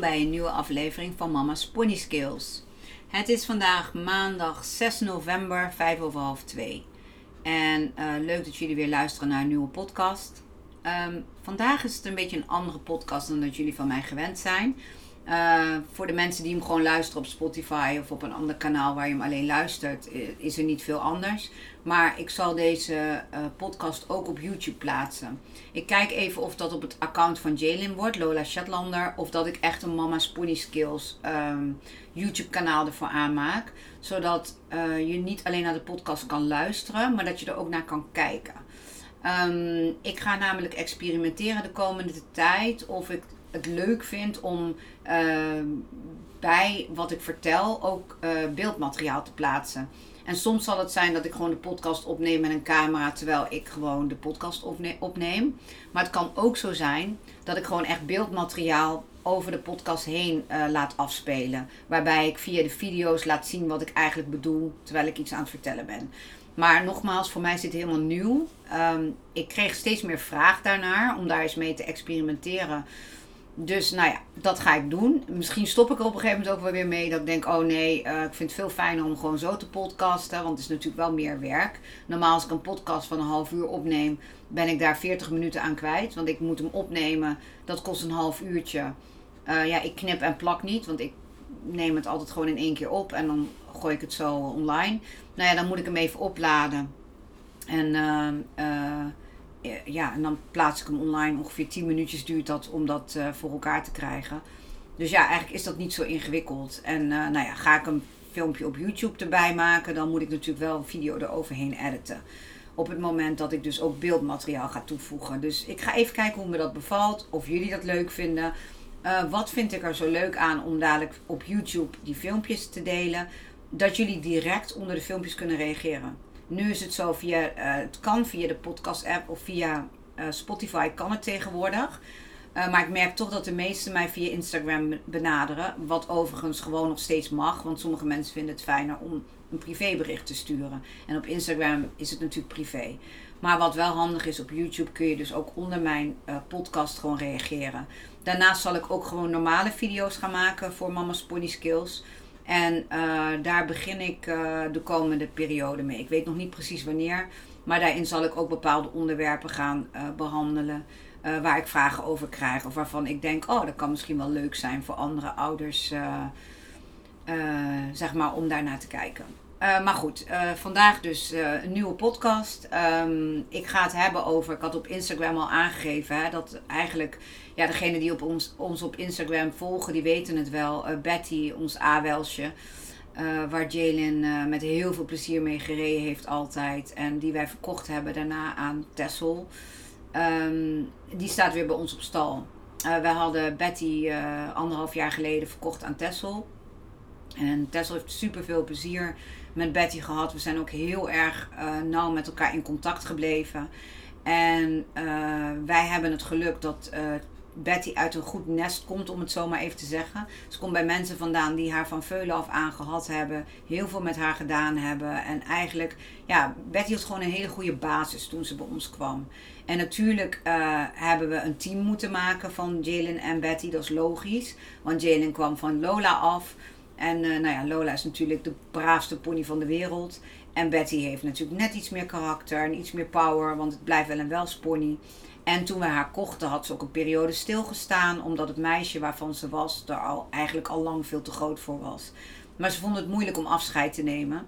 Bij een nieuwe aflevering van Mama's Pony Skills. Het is vandaag maandag 6 november, 5 over half 2. En uh, leuk dat jullie weer luisteren naar een nieuwe podcast. Um, vandaag is het een beetje een andere podcast dan dat jullie van mij gewend zijn. Uh, voor de mensen die hem gewoon luisteren op Spotify of op een ander kanaal waar je hem alleen luistert, is er niet veel anders. Maar ik zal deze uh, podcast ook op YouTube plaatsen. Ik kijk even of dat op het account van Jalen wordt, Lola Shetlander, of dat ik echt een Mama's Pony Skills um, YouTube kanaal ervoor aanmaak. Zodat uh, je niet alleen naar de podcast kan luisteren, maar dat je er ook naar kan kijken. Um, ik ga namelijk experimenteren de komende tijd of ik het leuk vind om uh, bij wat ik vertel ook uh, beeldmateriaal te plaatsen. En soms zal het zijn dat ik gewoon de podcast opneem met een camera terwijl ik gewoon de podcast opneem. Maar het kan ook zo zijn dat ik gewoon echt beeldmateriaal over de podcast heen uh, laat afspelen. Waarbij ik via de video's laat zien wat ik eigenlijk bedoel terwijl ik iets aan het vertellen ben. Maar nogmaals, voor mij is dit helemaal nieuw. Um, ik kreeg steeds meer vraag daarnaar om daar eens mee te experimenteren. Dus nou ja, dat ga ik doen. Misschien stop ik er op een gegeven moment ook wel weer mee. Dat ik denk, oh nee, uh, ik vind het veel fijner om gewoon zo te podcasten. Want het is natuurlijk wel meer werk. Normaal als ik een podcast van een half uur opneem, ben ik daar 40 minuten aan kwijt. Want ik moet hem opnemen. Dat kost een half uurtje. Uh, ja, ik knip en plak niet. Want ik neem het altijd gewoon in één keer op. En dan gooi ik het zo online. Nou ja, dan moet ik hem even opladen. En uh, ja, en dan plaats ik hem online. Ongeveer 10 minuutjes duurt dat om dat uh, voor elkaar te krijgen. Dus ja, eigenlijk is dat niet zo ingewikkeld. En nou ja, ga ik een filmpje op YouTube erbij maken, dan moet ik natuurlijk wel een video eroverheen editen. Op het moment dat ik dus ook beeldmateriaal ga toevoegen. Dus ik ga even kijken hoe me dat bevalt. Of jullie dat leuk vinden. Uh, wat vind ik er zo leuk aan om dadelijk op YouTube die filmpjes te delen? Dat jullie direct onder de filmpjes kunnen reageren. Nu is het zo via, uh, het kan via de podcast app of via uh, Spotify kan het tegenwoordig. maar ik merk toch dat de meesten mij via Instagram benaderen. Wat overigens gewoon nog steeds mag. Want sommige mensen vinden het fijner om een privébericht te sturen. En op Instagram is het natuurlijk privé. Maar wat wel handig is, op YouTube kun je dus ook onder mijn podcast gewoon reageren. Daarnaast zal ik ook gewoon normale video's gaan maken voor Mama's Pony Skills. En uh, daar begin ik uh, de komende periode mee. Ik weet nog niet precies wanneer. Maar daarin zal ik ook bepaalde onderwerpen gaan behandelen. waar ik vragen over krijg. Of waarvan ik denk, oh, dat kan misschien wel leuk zijn voor andere ouders. zeg maar, om daarnaar te kijken. Uh, maar goed, uh, vandaag dus uh, een nieuwe podcast. Um, ik ga het hebben over, ik had op Instagram al aangegeven, hè, dat eigenlijk, ja, degene die op ons, ons op Instagram volgen, die weten het wel. Betty, ons A-welsje, waar Jalen met heel veel plezier mee gereden heeft altijd. En die wij verkocht hebben daarna aan Tessel. Um, die staat weer bij ons op stal. wij hadden Betty anderhalf jaar geleden verkocht aan Tessel. En Tessel heeft super veel plezier met Betty gehad. We zijn ook heel erg uh, nauw met elkaar in contact gebleven. En uh, wij hebben het geluk dat uh, Betty uit een goed nest komt, om het zo maar even te zeggen. Ze komt bij mensen vandaan die haar van veulen af aan gehad hebben. Heel veel met haar gedaan hebben. En eigenlijk, ja, Betty had gewoon een hele goede basis toen ze bij ons kwam. En natuurlijk hebben we een team moeten maken van Jalen en Betty. Dat is logisch. Want Jalen kwam van Lola af. En uh, nou ja, Lola is natuurlijk de braafste pony van de wereld. En Betty heeft natuurlijk net iets meer karakter en iets meer power, want het blijft wel een welspony. En toen we haar kochten had ze ook een periode stilgestaan, omdat het meisje waarvan ze was er al, eigenlijk al lang veel te groot voor was. Maar ze vond het moeilijk om afscheid te nemen.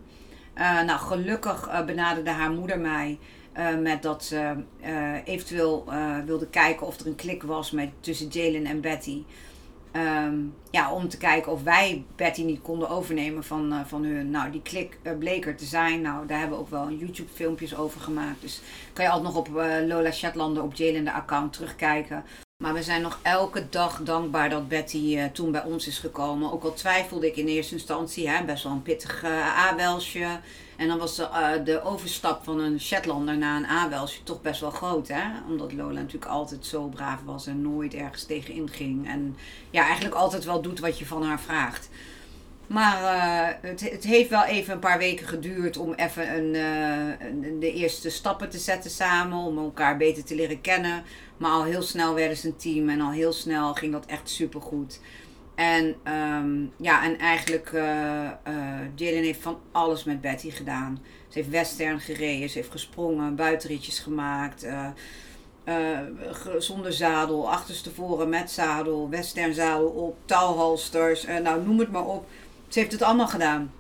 Uh, nou, gelukkig uh, benaderde haar moeder mij met dat ze eventueel wilde kijken of er een klik was met, tussen Jalen en Betty. Um, ja, om te kijken of wij Betty niet konden overnemen van, van hun. Nou, die klik bleek er te zijn. Nou, daar hebben we ook wel YouTube filmpjes over gemaakt. Dus kan je altijd nog op Lola Shetlander op Jalen de account terugkijken. Maar we zijn nog elke dag dankbaar dat Betty uh, toen bij ons is gekomen. Ook al twijfelde ik in eerste instantie, hè, best wel een pittig uh, A-welsje. En dan was de, uh, de overstap van een Shetlander naar een A-welsje toch best wel groot. Hè? Omdat Lola natuurlijk altijd zo braaf was en nooit ergens tegenin ging. En ja, eigenlijk altijd wel doet wat je van haar vraagt. Maar het, het, heeft wel even een paar weken geduurd om even een, een, de eerste stappen te zetten samen. Om elkaar beter te leren kennen. Maar al heel snel werden ze een team en al heel snel ging dat echt super goed. En um, ja, en eigenlijk, uh, uh, heeft van alles met Betty gedaan. Ze heeft western gereden, ze heeft gesprongen, buitenritjes gemaakt. Uh, zonder zadel, achterstevoren met zadel, western zadel op, touwhalsters, nou noem het maar op. Ze heeft het allemaal gedaan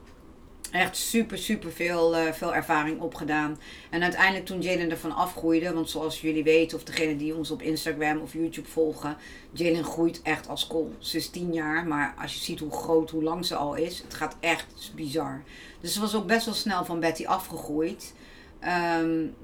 echt super, super veel, uh, veel ervaring opgedaan. En uiteindelijk toen Jalen ervan afgroeide, want zoals jullie weten, of degene die ons op Instagram of YouTube volgen, Jalen groeit echt als kool. Ze is tien jaar, maar als je ziet hoe groot, hoe lang ze al is, het gaat echt bizar. Dus ze was ook best wel snel van Betty afgegroeid. Um,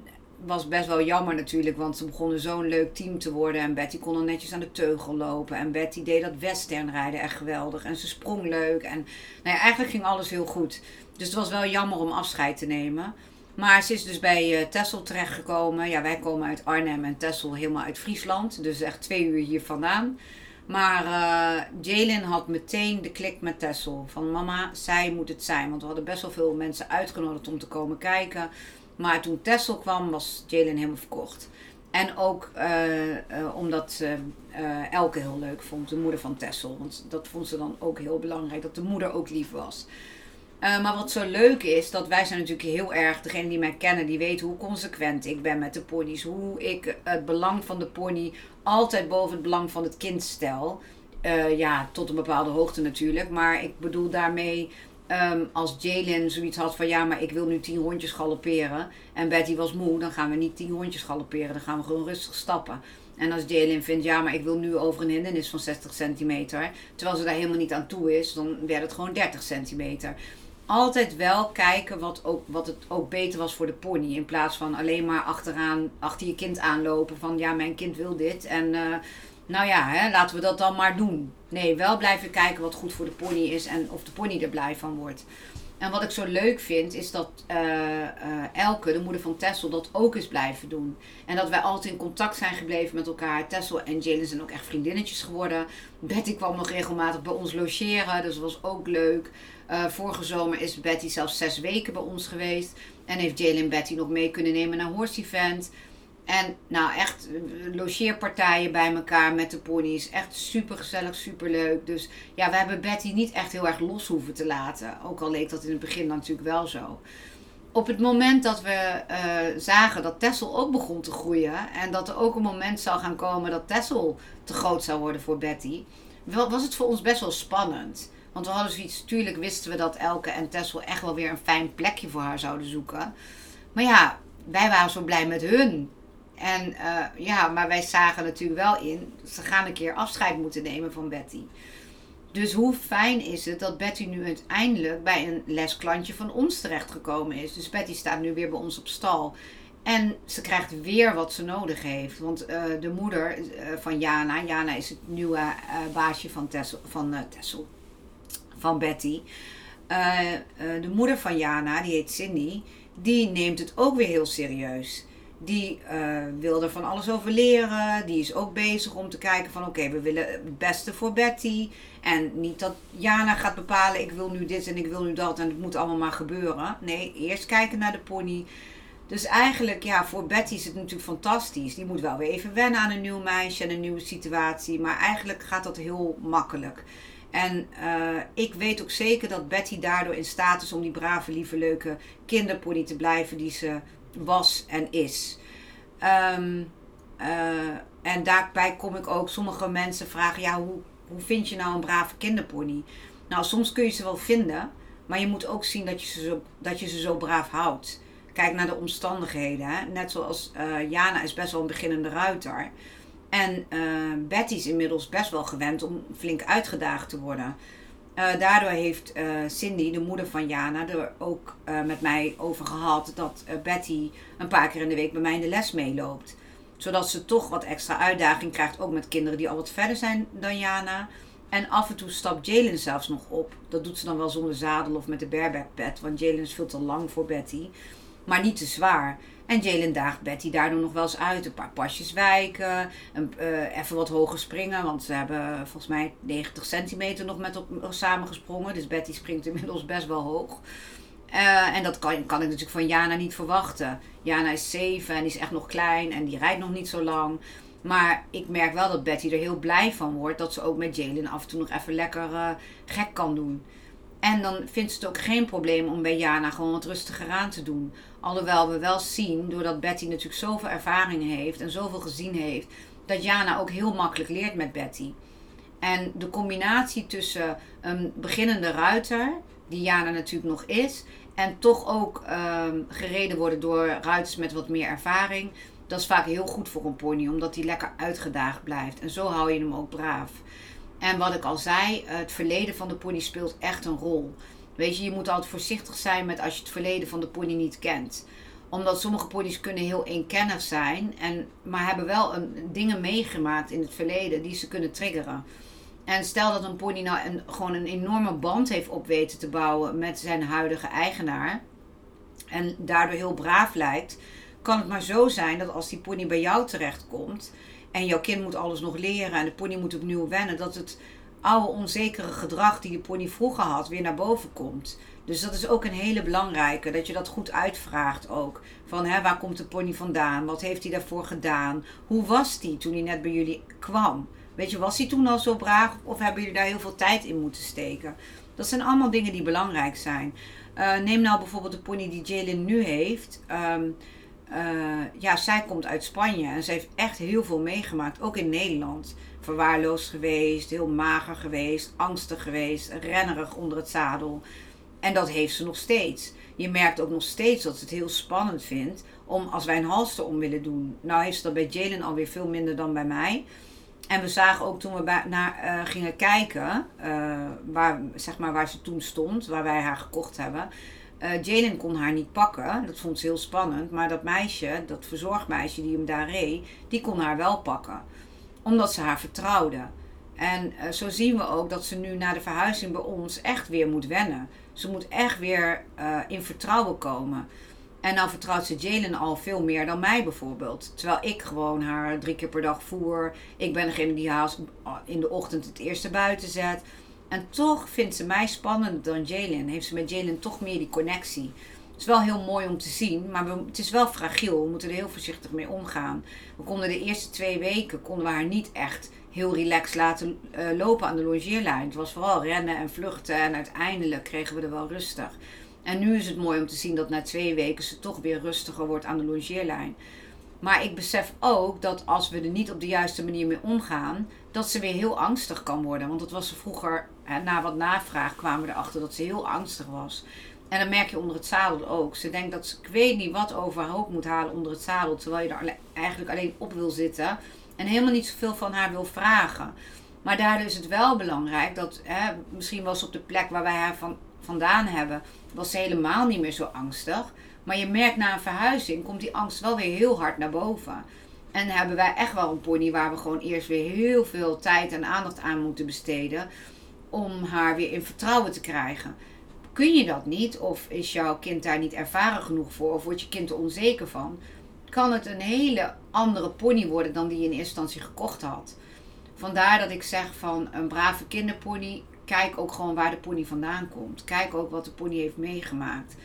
was best wel jammer natuurlijk, want ze begonnen zo'n leuk team te worden. En Betty kon dan netjes aan de teugel lopen. En Betty deed dat westernrijden echt geweldig. En ze sprong leuk. En nou ja, eigenlijk ging alles heel goed. Dus het was wel jammer om afscheid te nemen. Maar ze is dus bij uh, Tessel terechtgekomen. Ja, wij komen uit Arnhem en Tessel helemaal uit Friesland. Dus echt twee uur hier vandaan. Maar uh, Jalen had meteen de klik met Tessel. Van mama, zij moet het zijn. Want we hadden best wel veel mensen uitgenodigd om te komen kijken. Maar toen Tessel kwam, was Jalen helemaal verkocht. En ook uh, uh, omdat ze uh, Elke heel leuk vond, de moeder van Tessel. Want dat vond ze dan ook heel belangrijk, dat de moeder ook lief was. maar wat zo leuk is, dat wij zijn natuurlijk heel erg, degene die mij kennen, die weten hoe consequent ik ben met de ponies. Hoe ik het belang van de pony altijd boven het belang van het kind stel. ja, tot een bepaalde hoogte natuurlijk. Maar ik bedoel daarmee Um, als Jalen zoiets had van ja, maar ik wil nu tien rondjes galopperen. En Betty was moe, dan gaan we niet tien rondjes galopperen. Dan gaan we gewoon rustig stappen. En als Jalen vindt, ja, maar ik wil nu over een hindernis van 60 centimeter. Terwijl ze daar helemaal niet aan toe is, dan werd het gewoon 30 centimeter. Altijd wel kijken wat, ook, wat het ook beter was voor de pony. In plaats van alleen maar achteraan, achter je kind aanlopen van ja, mijn kind wil dit. En uh, nou ja, hè, laten we dat dan maar doen. Nee, wel blijven kijken wat goed voor de pony is en of de pony er blij van wordt. En wat ik zo leuk vind, is dat uh, uh, Elke, de moeder van Tessel, dat ook is blijven doen. En dat wij altijd in contact zijn gebleven met elkaar. Tessel en Jalen zijn ook echt vriendinnetjes geworden. Betty kwam nog regelmatig bij ons logeren, dus dat was ook leuk. Uh, vorige zomer is Betty zelfs zes weken bij ons geweest. En heeft Jalen Betty nog mee kunnen nemen naar Horse Event. En nou echt eh, logeerpartijen bij elkaar met de ponies. Echt super gezellig, super leuk. Dus ja, we hebben Betty niet echt heel erg los hoeven te laten. Ook al leek dat in het begin natuurlijk wel zo. Op het moment dat we uh, zagen dat Tessel ook begon te groeien. En dat er ook een moment zou gaan komen dat Tessel te groot zou worden voor Betty. Was het voor ons best wel spannend. Want we hadden zoiets, natuurlijk wisten we dat Elke en Tessel echt wel weer een fijn plekje voor haar zouden zoeken. Maar ja, wij waren zo blij met hun. En uh, ja, maar wij zagen natuurlijk wel in, ze gaan een keer afscheid moeten nemen van Betty. Dus hoe fijn is het dat Betty nu uiteindelijk bij een lesklantje van ons terechtgekomen is. Dus Betty staat nu weer bij ons op stal. En ze krijgt weer wat ze nodig heeft. Want uh, de moeder uh, van Jana, Jana is het nieuwe baasje van Tessel, van, Tessel, van Betty. de moeder van Jana, die heet Cindy, die neemt het ook weer heel serieus. Die uh, wil er van alles over leren. Die is ook bezig om te kijken van oké, we willen het beste voor Betty. En niet dat Jana gaat bepalen ik wil nu dit en ik wil nu dat en het moet allemaal maar gebeuren. Nee, eerst kijken naar de pony. Dus eigenlijk, ja, voor Betty is het natuurlijk fantastisch. Die moet wel weer even wennen aan een nieuw meisje en een nieuwe situatie. Maar eigenlijk gaat dat heel makkelijk. En uh, ik weet ook zeker dat Betty daardoor in staat is om die brave, lieve, leuke kinderpony te blijven die ze was en is. Um, uh, en daarbij kom ik ook, sommige mensen vragen, ja, hoe, hoe vind je nou een brave kinderpony? Nou, soms kun je ze wel vinden, maar je moet ook zien dat je ze zo, dat je ze zo braaf houdt. kijk naar de omstandigheden. Hè? Net zoals uh, Jana is best wel een beginnende ruiter. En uh, Betty is inmiddels best wel gewend om flink uitgedaagd te worden. Uh, daardoor heeft Cindy, de moeder van Jana, er ook met mij over gehad dat Betty een paar keer in de week bij mij in de les meeloopt. Zodat ze toch wat extra uitdaging krijgt, ook met kinderen die al wat verder zijn dan Jana. En af en toe stapt Jalen zelfs nog op. Dat doet ze dan wel zonder zadel of met de bareback want Jalen is veel te lang voor Betty. Maar niet te zwaar. En Jalen daagt Betty daardoor nog wel eens uit. Een paar pasjes wijken. Een, uh, even wat hoger springen. Want ze hebben volgens mij 90 centimeter nog met op, samen gesprongen. Dus Betty springt inmiddels best wel hoog. Uh, en dat kan, kan ik natuurlijk van Jana niet verwachten. Jana is 7 en die is echt nog klein. En die rijdt nog niet zo lang. Maar ik merk wel dat Betty er heel blij van wordt. Dat ze ook met Jalen af en toe nog even lekker uh, gek kan doen. En dan vindt ze het ook geen probleem om bij Jana gewoon wat rustiger aan te doen. Alhoewel we wel zien, doordat Betty natuurlijk zoveel ervaring heeft en zoveel gezien heeft, dat Jana ook heel makkelijk leert met Betty. En de combinatie tussen een beginnende ruiter, die Jana natuurlijk nog is, en toch ook um, gereden worden door ruiters met wat meer ervaring, dat is vaak heel goed voor een pony, omdat hij lekker uitgedaagd blijft. En zo hou je hem ook braaf. En wat ik al zei, het verleden van de pony speelt echt een rol. Weet je, je moet altijd voorzichtig zijn met als je het verleden van de pony niet kent. Omdat sommige ponies kunnen heel eenkennig zijn, en, maar hebben wel een, dingen meegemaakt in het verleden die ze kunnen triggeren. En stel dat een pony nou een, gewoon een enorme band heeft op weten te bouwen met zijn huidige eigenaar. En daardoor heel braaf lijkt. Kan het maar zo zijn dat als die pony bij jou terechtkomt en jouw kind moet alles nog leren en de pony moet opnieuw wennen, dat het oude onzekere gedrag die de pony vroeger had weer naar boven komt. Dus dat is ook een hele belangrijke, dat je dat goed uitvraagt ook. Van hè, waar komt de pony vandaan? Wat heeft hij daarvoor gedaan? Hoe was die toen hij net bij jullie kwam? Weet je, was hij toen al zo braaf of hebben jullie daar heel veel tijd in moeten steken? Dat zijn allemaal dingen die belangrijk zijn. Uh, neem nou bijvoorbeeld de pony die Jalen nu heeft. Um, uh, ja, zij komt uit Spanje en ze heeft echt heel veel meegemaakt, ook in Nederland. Verwaarloosd geweest, heel mager geweest, angstig geweest, rennerig onder het zadel. En dat heeft ze nog steeds. Je merkt ook nog steeds dat ze het heel spannend vindt om als wij een halster om willen doen. Nou heeft ze dat bij Jalen alweer veel minder dan bij mij. En we zagen ook toen we naar, uh, gingen kijken, uh, waar, zeg maar waar ze toen stond, waar wij haar gekocht hebben uh, Jalen kon haar niet pakken. Dat vond ze heel spannend. Maar dat meisje, dat verzorgmeisje die hem daar reed, die kon haar wel pakken. Omdat ze haar vertrouwde. En uh, zo zien we ook dat ze nu na de verhuizing bij ons echt weer moet wennen. Ze moet echt weer uh, in vertrouwen komen. En nou vertrouwt ze Jalen al veel meer dan mij bijvoorbeeld. Terwijl ik gewoon haar drie keer per dag voer. Ik ben degene die haar in de ochtend het eerste buiten zet. En toch vindt ze mij spannender dan Jalen. Heeft ze met Jalen toch meer die connectie. Het is wel heel mooi om te zien, maar het is wel fragiel. We moeten er heel voorzichtig mee omgaan. We konden de eerste twee weken konden we haar niet echt heel relaxed laten uh, lopen aan de longeerlijn. Het was vooral rennen en vluchten en uiteindelijk kregen we er wel rustig. En nu is het mooi om te zien dat na twee weken ze toch weer rustiger wordt aan de longeerlijn. Maar ik besef ook dat als we er niet op de juiste manier mee omgaan, dat ze weer heel angstig kan worden. Want dat was ze vroeger, na wat navraag kwamen we erachter dat ze heel angstig was. En dan merk je onder het zadel ook. Ze denkt dat ze, ik weet niet wat overhoop moet halen onder het zadel. Terwijl je er eigenlijk alleen op wil zitten. En helemaal niet zoveel van haar wil vragen. Maar daardoor is het wel belangrijk dat, hè, misschien was op de plek waar wij haar van, vandaan hebben, was ze helemaal niet meer zo angstig. Maar je merkt na een verhuizing komt die angst wel weer heel hard naar boven. En hebben wij echt wel een pony waar we gewoon eerst weer heel veel tijd en aandacht aan moeten besteden. Om haar weer in vertrouwen te krijgen. Kun je dat niet, of is jouw kind daar niet ervaren genoeg voor, of wordt je kind er onzeker van, kan het een hele andere pony worden dan die je in eerste instantie gekocht had. Vandaar dat ik zeg van een brave kinderpony, kijk ook gewoon waar de pony vandaan komt. Kijk ook wat de pony heeft meegemaakt.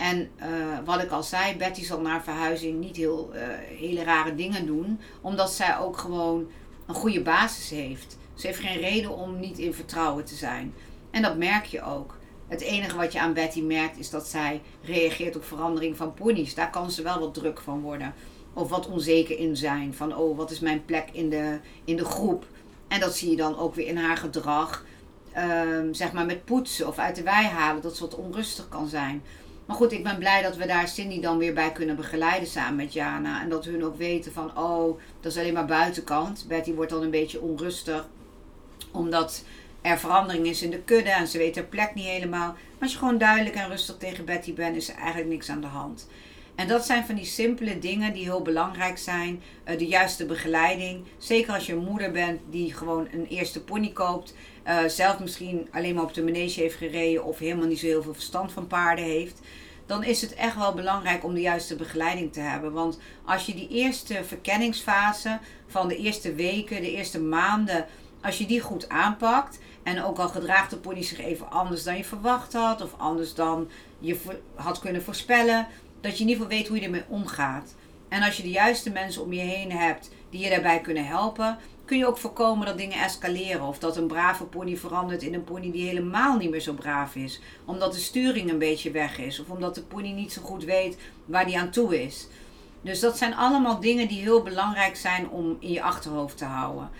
En uh, wat ik al zei, Betty zal na verhuizing niet heel uh, hele rare dingen doen, omdat zij ook gewoon een goede basis heeft. Ze heeft geen reden om niet in vertrouwen te zijn. En dat merk je ook. Het enige wat je aan Betty merkt is dat zij reageert op verandering van ponies. Daar kan ze wel wat druk van worden. Of wat onzeker in zijn. Van oh, wat is mijn plek in de, in de groep? En dat zie je dan ook weer in haar gedrag. Um, zeg maar met poetsen of uit de wei halen. Dat ze wat onrustig kan zijn. Maar goed, ik ben blij dat we daar Cindy dan weer bij kunnen begeleiden samen met Jana. En dat hun ook weten van, oh, dat is alleen maar buitenkant. Betty wordt dan een beetje onrustig. Omdat er verandering is in de kudde en ze weet haar plek niet helemaal. Maar als je gewoon duidelijk en rustig tegen Betty bent, is er eigenlijk niks aan de hand. En dat zijn van die simpele dingen die heel belangrijk zijn. Uh, de juiste begeleiding. Zeker als je een moeder bent die gewoon een eerste pony koopt. Uh, zelf misschien alleen maar op de manege heeft gereden of helemaal niet zo heel veel verstand van paarden heeft. Dan is het echt wel belangrijk om de juiste begeleiding te hebben. Want als je die eerste verkenningsfase van de eerste weken, de eerste maanden, als je die goed aanpakt. En ook al gedraagt de pony zich even anders dan je verwacht had. Of anders dan je had kunnen voorspellen dat je in ieder geval weet hoe je ermee omgaat. En als je de juiste mensen om je heen hebt die je daarbij kunnen helpen, kun je ook voorkomen dat dingen escaleren. Of dat een brave pony verandert in een pony die helemaal niet meer zo braaf is. Omdat de sturing een beetje weg is. Of omdat de pony niet zo goed weet waar die aan toe is. Dus dat zijn allemaal dingen die heel belangrijk zijn om in je achterhoofd te houden.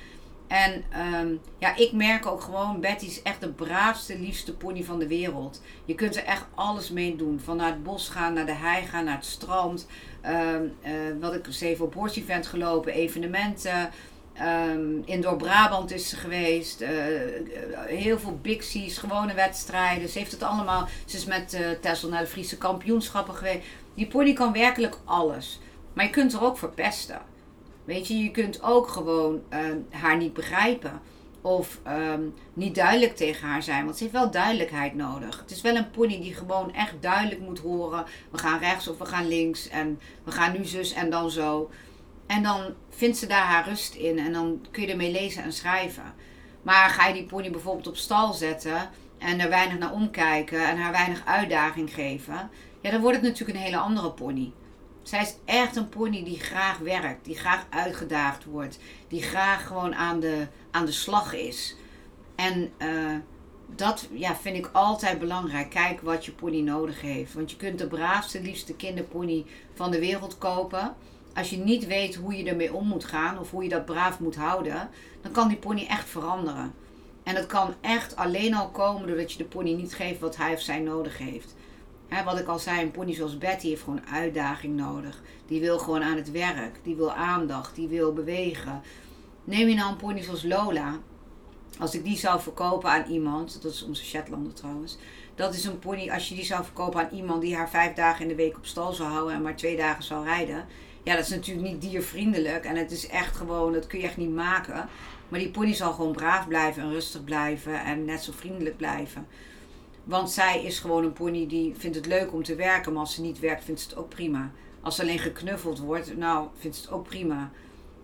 En um, ja, ik merk ook gewoon, Betty is echt de braafste, liefste pony van de wereld. Je kunt er echt alles mee doen. Van naar het bos gaan, naar de hei gaan, naar het strand. Um, uh, wat ik eens even op Horse Event gelopen, evenementen. Um, Indoor Brabant is ze geweest. Uh, heel veel Bixies, gewone wedstrijden. Ze heeft het allemaal. Ze is met uh, Tessel naar de Friese kampioenschappen geweest. Die pony kan werkelijk alles. Maar je kunt er ook verpesten. Weet je, je kunt ook gewoon ehm, haar niet begrijpen. Of ehm, niet duidelijk tegen haar zijn. Want ze heeft wel duidelijkheid nodig. Het is wel een pony die gewoon echt duidelijk moet horen. We gaan rechts of we gaan links. En we gaan nu zus en dan zo. En dan vindt ze daar haar rust in. En dan kun je ermee lezen en schrijven. Maar ga je die pony bijvoorbeeld op stal zetten. En er weinig naar omkijken. En haar weinig uitdaging geven. Ja, dan wordt het natuurlijk een hele andere pony. Zij is echt een pony die graag werkt, die graag uitgedaagd wordt, die graag gewoon aan de, aan de slag is. En uh, dat ja, vind ik altijd belangrijk. Kijk wat je pony nodig heeft. Want je kunt de braafste, liefste kinderpony van de wereld kopen. Als je niet weet hoe je ermee om moet gaan of hoe je dat braaf moet houden, dan kan die pony echt veranderen. En dat kan echt alleen al komen doordat je de pony niet geeft wat hij of zij nodig heeft wat ik al zei, een pony zoals Betty heeft gewoon uitdaging nodig. Die wil gewoon aan het werk. Die wil aandacht. Die wil bewegen. Neem je nou een pony zoals Lola. Als ik die zou verkopen aan iemand. Dat is onze Shetlander trouwens. Dat is een pony, als je die zou verkopen aan iemand die haar vijf dagen in de week op stal zou houden. En maar twee dagen zou rijden. Ja, dat is natuurlijk niet diervriendelijk. En het is echt gewoon, dat kun je echt niet maken. Maar die pony zal gewoon braaf blijven en rustig blijven. En net zo vriendelijk blijven. Want zij is gewoon een pony die vindt het leuk om te werken. Maar als ze niet werkt, vindt ze het ook prima. Als ze alleen geknuffeld wordt, nou, vindt ze het ook prima.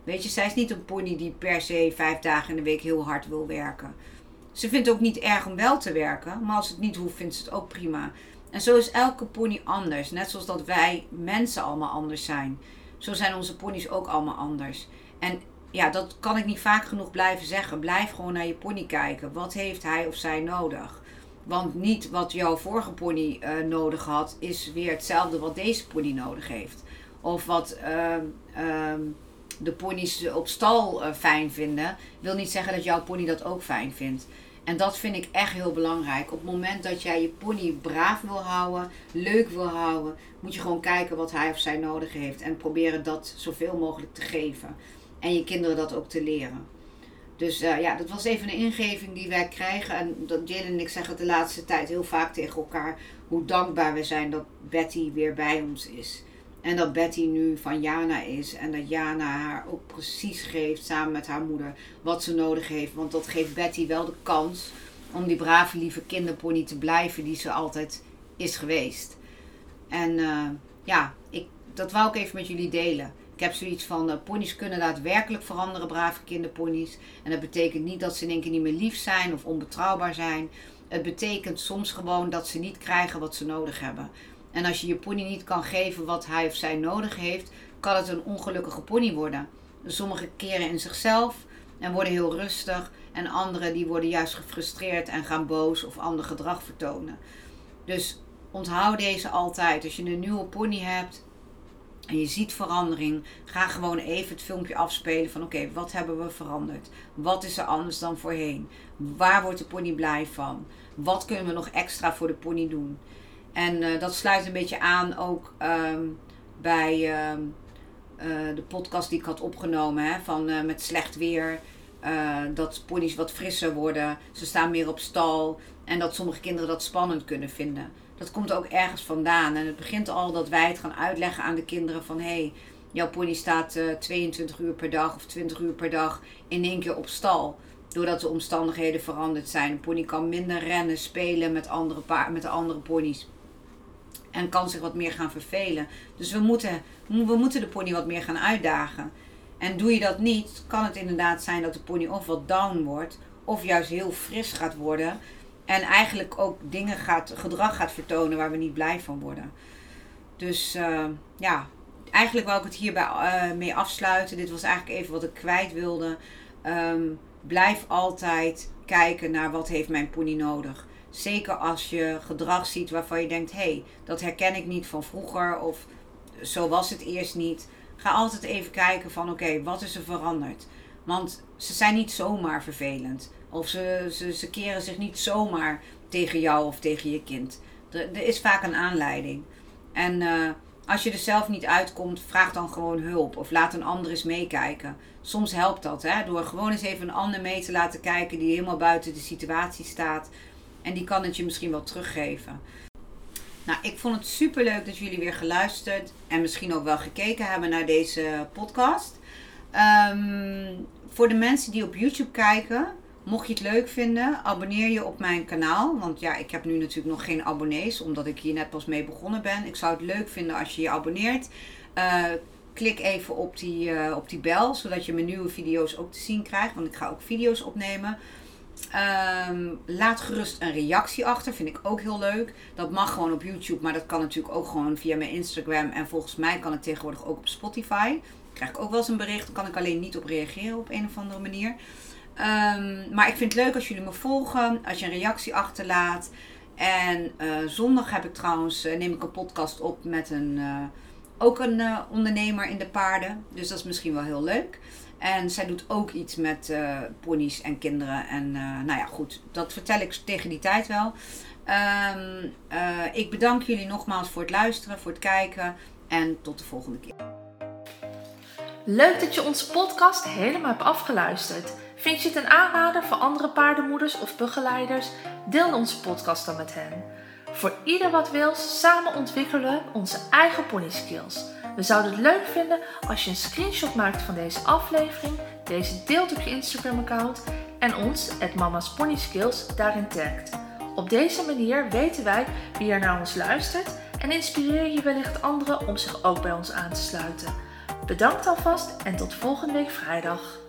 Weet je, zij is niet een pony die per se vijf dagen in de week heel hard wil werken. Ze vindt het ook niet erg om wel te werken. Maar als het niet hoeft, vindt ze het ook prima. En zo is elke pony anders. Net zoals dat wij mensen allemaal anders zijn. Zo zijn onze ponies ook allemaal anders. En ja, dat kan ik niet vaak genoeg blijven zeggen. Blijf gewoon naar je pony kijken. Wat heeft hij of zij nodig? Want niet wat jouw vorige pony uh, nodig had, is weer hetzelfde wat deze pony nodig heeft. Of wat uh, de ponies op stal uh, fijn vinden, wil niet zeggen dat jouw pony dat ook fijn vindt. En dat vind ik echt heel belangrijk. Op het moment dat jij je pony braaf wil houden, leuk wil houden, moet je gewoon kijken wat hij of zij nodig heeft. En proberen dat zoveel mogelijk te geven. En je kinderen dat ook te leren. Dus uh, ja, dat was even een ingeving die wij krijgen. En dat Jane en ik zeggen de laatste tijd heel vaak tegen elkaar hoe dankbaar we zijn dat Betty weer bij ons is. En dat Betty nu van Jana is. En dat Jana haar ook precies geeft samen met haar moeder wat ze nodig heeft. Want dat geeft Betty wel de kans om die brave lieve kinderpony te blijven die ze altijd is geweest. En uh, ja, ik, dat wou ik even met jullie delen. Ik heb zoiets van, uh, ponies kunnen daadwerkelijk veranderen, brave kinderponies. En dat betekent niet dat ze in één keer niet meer lief zijn of onbetrouwbaar zijn. Het betekent soms gewoon dat ze niet krijgen wat ze nodig hebben. En als je je pony niet kan geven wat hij of zij nodig heeft, kan het een ongelukkige pony worden. Sommige keren in zichzelf en worden heel rustig. En andere die worden juist gefrustreerd en gaan boos of ander gedrag vertonen. Dus onthoud deze altijd. Als je een nieuwe pony hebt, en je ziet verandering, ga gewoon even het filmpje afspelen van oké, wat hebben we veranderd? Wat is er anders dan voorheen? Waar wordt de pony blij van? Wat kunnen we nog extra voor de pony doen? En eh, dat sluit een beetje aan ook ehm, bij ehm, eh, de podcast die ik had opgenomen hè, van eh, met slecht weer. dat ponies wat frisser worden. Ze staan meer op stal. En dat sommige kinderen dat spannend kunnen vinden. Dat komt ook ergens vandaan. En het begint al dat wij het gaan uitleggen aan de kinderen van hé, hey, jouw pony staat 22 uur per dag of 20 uur per dag in één keer op stal doordat de omstandigheden veranderd zijn. Een pony kan minder rennen, spelen met, andere paard, met de andere ponies. En kan zich wat meer gaan vervelen. Dus we moeten, we moeten de pony wat meer gaan uitdagen. En doe je dat niet, kan het inderdaad zijn dat de pony of wat down wordt, of juist heel fris gaat worden. En eigenlijk ook dingen gaat, gedrag gaat vertonen waar we niet blij van worden. Dus uh, ja, eigenlijk wil ik het hierbij uh, mee afsluiten. Dit was eigenlijk even wat ik kwijt wilde. Um, blijf altijd kijken naar wat heeft mijn pony nodig. Zeker als je gedrag ziet waarvan je denkt, hé, hey, dat herken ik niet van vroeger of zo was het eerst niet. Ga altijd even kijken van oké, wat is er veranderd? Want ze zijn niet zomaar vervelend. Of ze, ze, ze keren zich niet zomaar tegen jou of tegen je kind. Er, is vaak een aanleiding. En uh, als je er zelf niet uitkomt, vraag dan gewoon hulp. Of laat een ander eens meekijken. Soms helpt dat, hè? door gewoon eens even een ander mee te laten kijken die helemaal buiten de situatie staat. En die kan het je misschien wel teruggeven. Nou, ik vond het super leuk dat jullie weer geluisterd en misschien ook wel gekeken hebben naar deze podcast. Um, voor de mensen die op YouTube kijken, Mocht je het leuk vinden, abonneer je op mijn kanaal. Want ja, ik heb nu natuurlijk nog geen abonnees, omdat ik hier net pas mee begonnen ben. Ik zou het leuk vinden als je je abonneert. Uh, klik even op die, uh, op die bel, zodat je mijn nieuwe video's ook te zien krijgt. Want ik ga ook video's opnemen. Um, laat gerust een reactie achter, vind ik ook heel leuk. Dat mag gewoon op YouTube, maar dat kan natuurlijk ook gewoon via mijn Instagram. En volgens mij kan het tegenwoordig ook op Spotify. Krijg ik ook wel eens een bericht, kan ik alleen niet op reageren op een of andere manier. Um, maar ik vind het leuk als jullie me volgen, als je een reactie achterlaat. En uh, zondag heb ik trouwens, uh, neem ik een podcast op met een, uh, ook een ondernemer in de paarden. Dus dat is misschien wel heel leuk. En zij doet ook iets met ponies en kinderen. En nou ja, goed, dat vertel ik tegen die tijd wel. Um, ik bedank jullie nogmaals voor het luisteren, voor het kijken. En tot de volgende keer. Leuk dat je onze podcast helemaal hebt afgeluisterd. Vind je het een aanrader voor andere paardenmoeders of begeleiders? Deel onze podcast dan met hen. Voor ieder wat wil, samen ontwikkelen we onze eigen pony skills. We zouden het leuk vinden als je een screenshot maakt van deze aflevering, deze deelt op je Instagram account en ons, het Mama's Pony Skills, daarin tagt. Op deze manier weten wij wie er naar ons luistert en inspireer je wellicht anderen om zich ook bij ons aan te sluiten. Bedankt alvast en tot volgende week vrijdag.